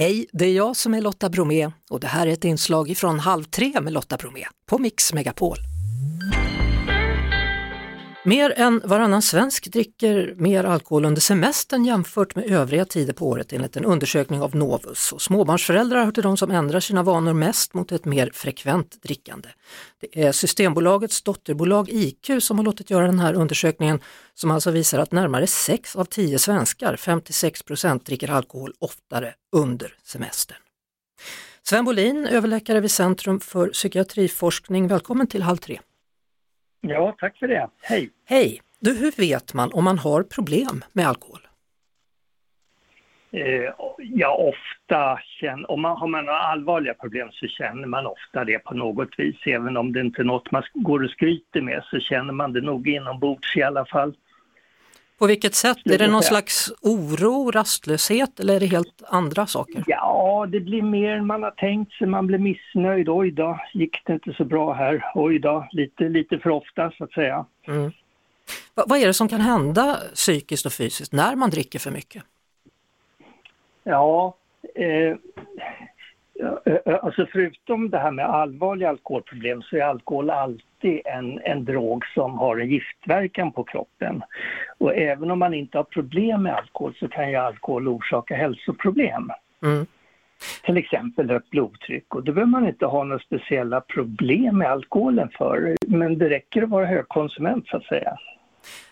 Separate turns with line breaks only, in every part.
Hej, det är jag som är Lotta Bromé och det här är ett inslag från Halv tre med Lotta Bromé på Mix Megapol. Mer än varannan svensk dricker mer alkohol under semestern jämfört med övriga tider på året enligt en undersökning av Novus. Och småbarnsföräldrar hör till de som ändrar sina vanor mest mot ett mer frekvent drickande. Det är Systembolagets dotterbolag IQ som har låtit göra den här undersökningen som alltså visar att närmare 6 av 10 svenskar, 56 procent, dricker alkohol oftare under semestern. Sven Bolin, överläkare vid Centrum för psykiatriforskning, välkommen till Halv tre.
Ja, tack för det. Hej!
Hej! Du, hur vet man om man har problem med alkohol?
Eh, ja, ofta känner, om man har man några allvarliga problem så känner man ofta det på något vis. Även om det inte är något man går och skryter med så känner man det nog inombords i alla fall.
På vilket sätt? Är det någon slags oro, rastlöshet eller är det helt andra saker?
Ja, det blir mer än man har tänkt sig. Man blir missnöjd. Oj då, gick det inte så bra här. Oj då, lite, lite för ofta så att säga. Mm.
Vad är det som kan hända psykiskt och fysiskt när man dricker för mycket?
Ja, eh, alltså förutom det här med allvarliga alkoholproblem så är alkohol alltid en, en drog som har en giftverkan på kroppen. Och även om man inte har problem med alkohol så kan ju alkohol orsaka hälsoproblem. Mm. Till exempel högt blodtryck och då behöver man inte ha några speciella problem med alkoholen för men det räcker att vara högkonsument så att säga.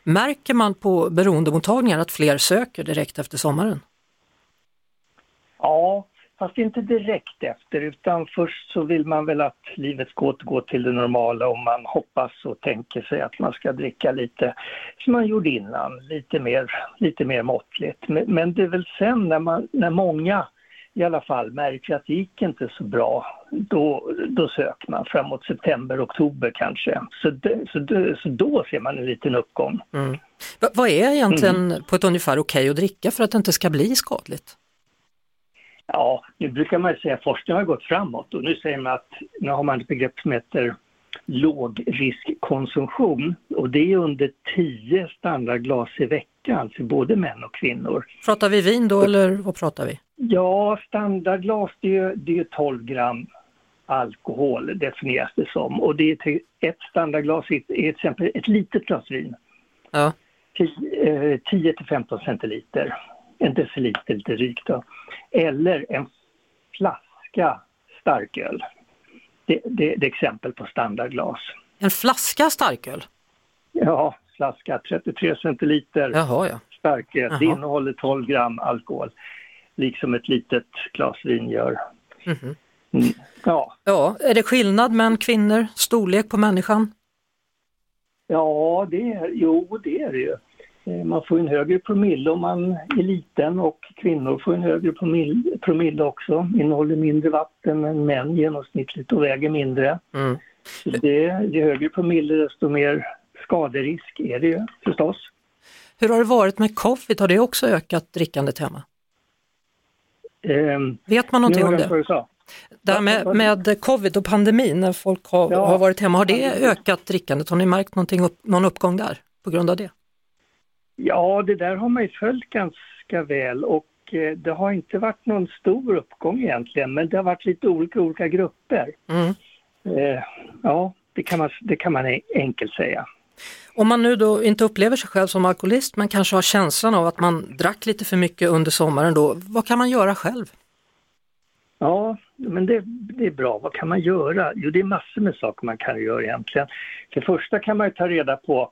Märker man på beroendemottagningar att fler söker direkt efter sommaren?
Ja, fast inte direkt efter utan först så vill man väl att livet ska återgå till det normala och man hoppas och tänker sig att man ska dricka lite som man gjorde innan, lite mer, lite mer måttligt. Men, det är väl sen när, man, när många i alla fall märker att det gick inte så bra, då, då söker man framåt september, oktober kanske. Så, det, så, det, så då ser man en liten uppgång. Mm.
vad är egentligen mm. på ett ungefär okej okay att dricka för att det inte ska bli skadligt?
Ja, nu brukar man säga att forskningen har gått framåt och nu säger man att nu har man ett begrepp som heter lågriskkonsumtion och det är under 10 standardglas i veckan för både män och kvinnor.
Pratar vi vin då eller vad pratar vi?
Ja, standardglas det är, det är 12 gram alkohol definieras det som och det är ett standardglas är till exempel ett litet glas vin. Ja. 10 till 15 centiliter en deciliter lite drygt då. Eller en flaska starköl. Det, det, det är exempel på standardglas.
En flaska starköl?
Ja, flaska 33 centiliter
Jaha, ja.
starköl. Jaha. Det innehåller 12 gram alkohol. Liksom ett litet glas vin gör. Mm -hmm.
mm. Ja. ja. Är det skillnad män kvinnor, storlek på människan?
Ja, det är, jo det är det ju. Eh, man får en högre promille om man är liten och kvinnor får en högre promille, promille också. Innehåller mindre vatten än män genomsnittligt och väger mindre. Mm. Så det, ju högre promille desto mer skaderisk är det ju förstås.
Hur har det varit med covid? Har det också ökat drickandet hemma? Um, Vet man någonting om det? Det här med, med covid och pandemin, när folk har, ja. har varit hemma, har det ökat drickandet? Har ni märkt någonting upp, någon uppgång där på grund av det?
Ja, det där har man ju följt ganska väl och eh, det har inte varit någon stor uppgång egentligen, men det har varit lite olika olika grupper. Mm. Eh, ja, det kan, man, det kan man enkelt säga.
Om man nu då inte upplever sig själv som alkoholist men kanske har känslan av att man drack lite för mycket under sommaren då, vad kan man göra själv?
Ja, men det, det, är bra. Vad kan man göra? Jo, det är massor med saker man kan göra egentligen. För det första kan man ta reda på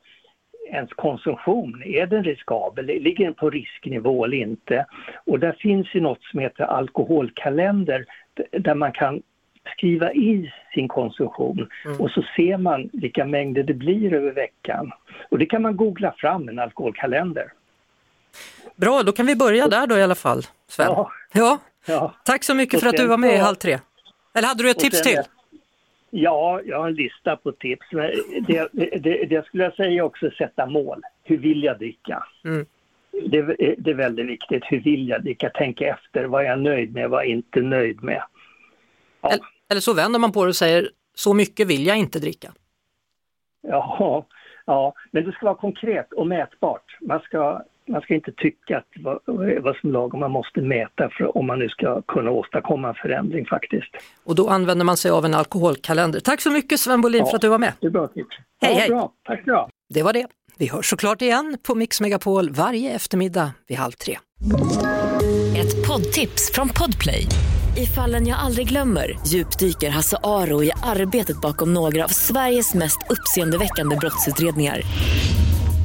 ens konsumtion, är den riskabel? Ligger den på risknivå eller inte? Och där finns ju något som heter alkoholkalender där man kan skriva i sin konsumtion mm. och så ser man vilka mängder det blir över veckan. Och det kan man googla fram, en alkoholkalender.
Bra, då kan vi börja där då i alla fall, Sven. Ja. ja. ja. Tack så mycket för att du var med i Halv tre. Eller hade du ett tips till?
Ja, jag har en lista på tips. Det, det, det skulle jag säga också sätta mål. Hur vill jag dricka? Mm. Det, det, är väldigt viktigt. Hur vill jag dricka? Tänka efter. Vad är jag nöjd med? Vad är jag inte nöjd med?
Ja. Eller, eller så vänder man på det och säger så mycket vill jag inte dricka.
Ja, ja, men det ska vara konkret och mätbart. Man ska man ska inte tycka att vad, vad som lagom man måste mäta för, om man nu ska kunna åstadkomma en förändring faktiskt.
Och då använder man sig av en alkoholkalender. Tack så mycket Sven Bolin ja, för att du var med.
Det är bra tips.
Hej,
ja,
hej.
Bra. Tack så
Det var det. Vi hörs såklart igen på Mix Megapol varje eftermiddag vid halv tre.
Ett poddtips från Podplay. I fallen jag aldrig glömmer djupdyker Hasse Aro i arbetet bakom några av Sveriges mest uppseendeväckande brottsutredningar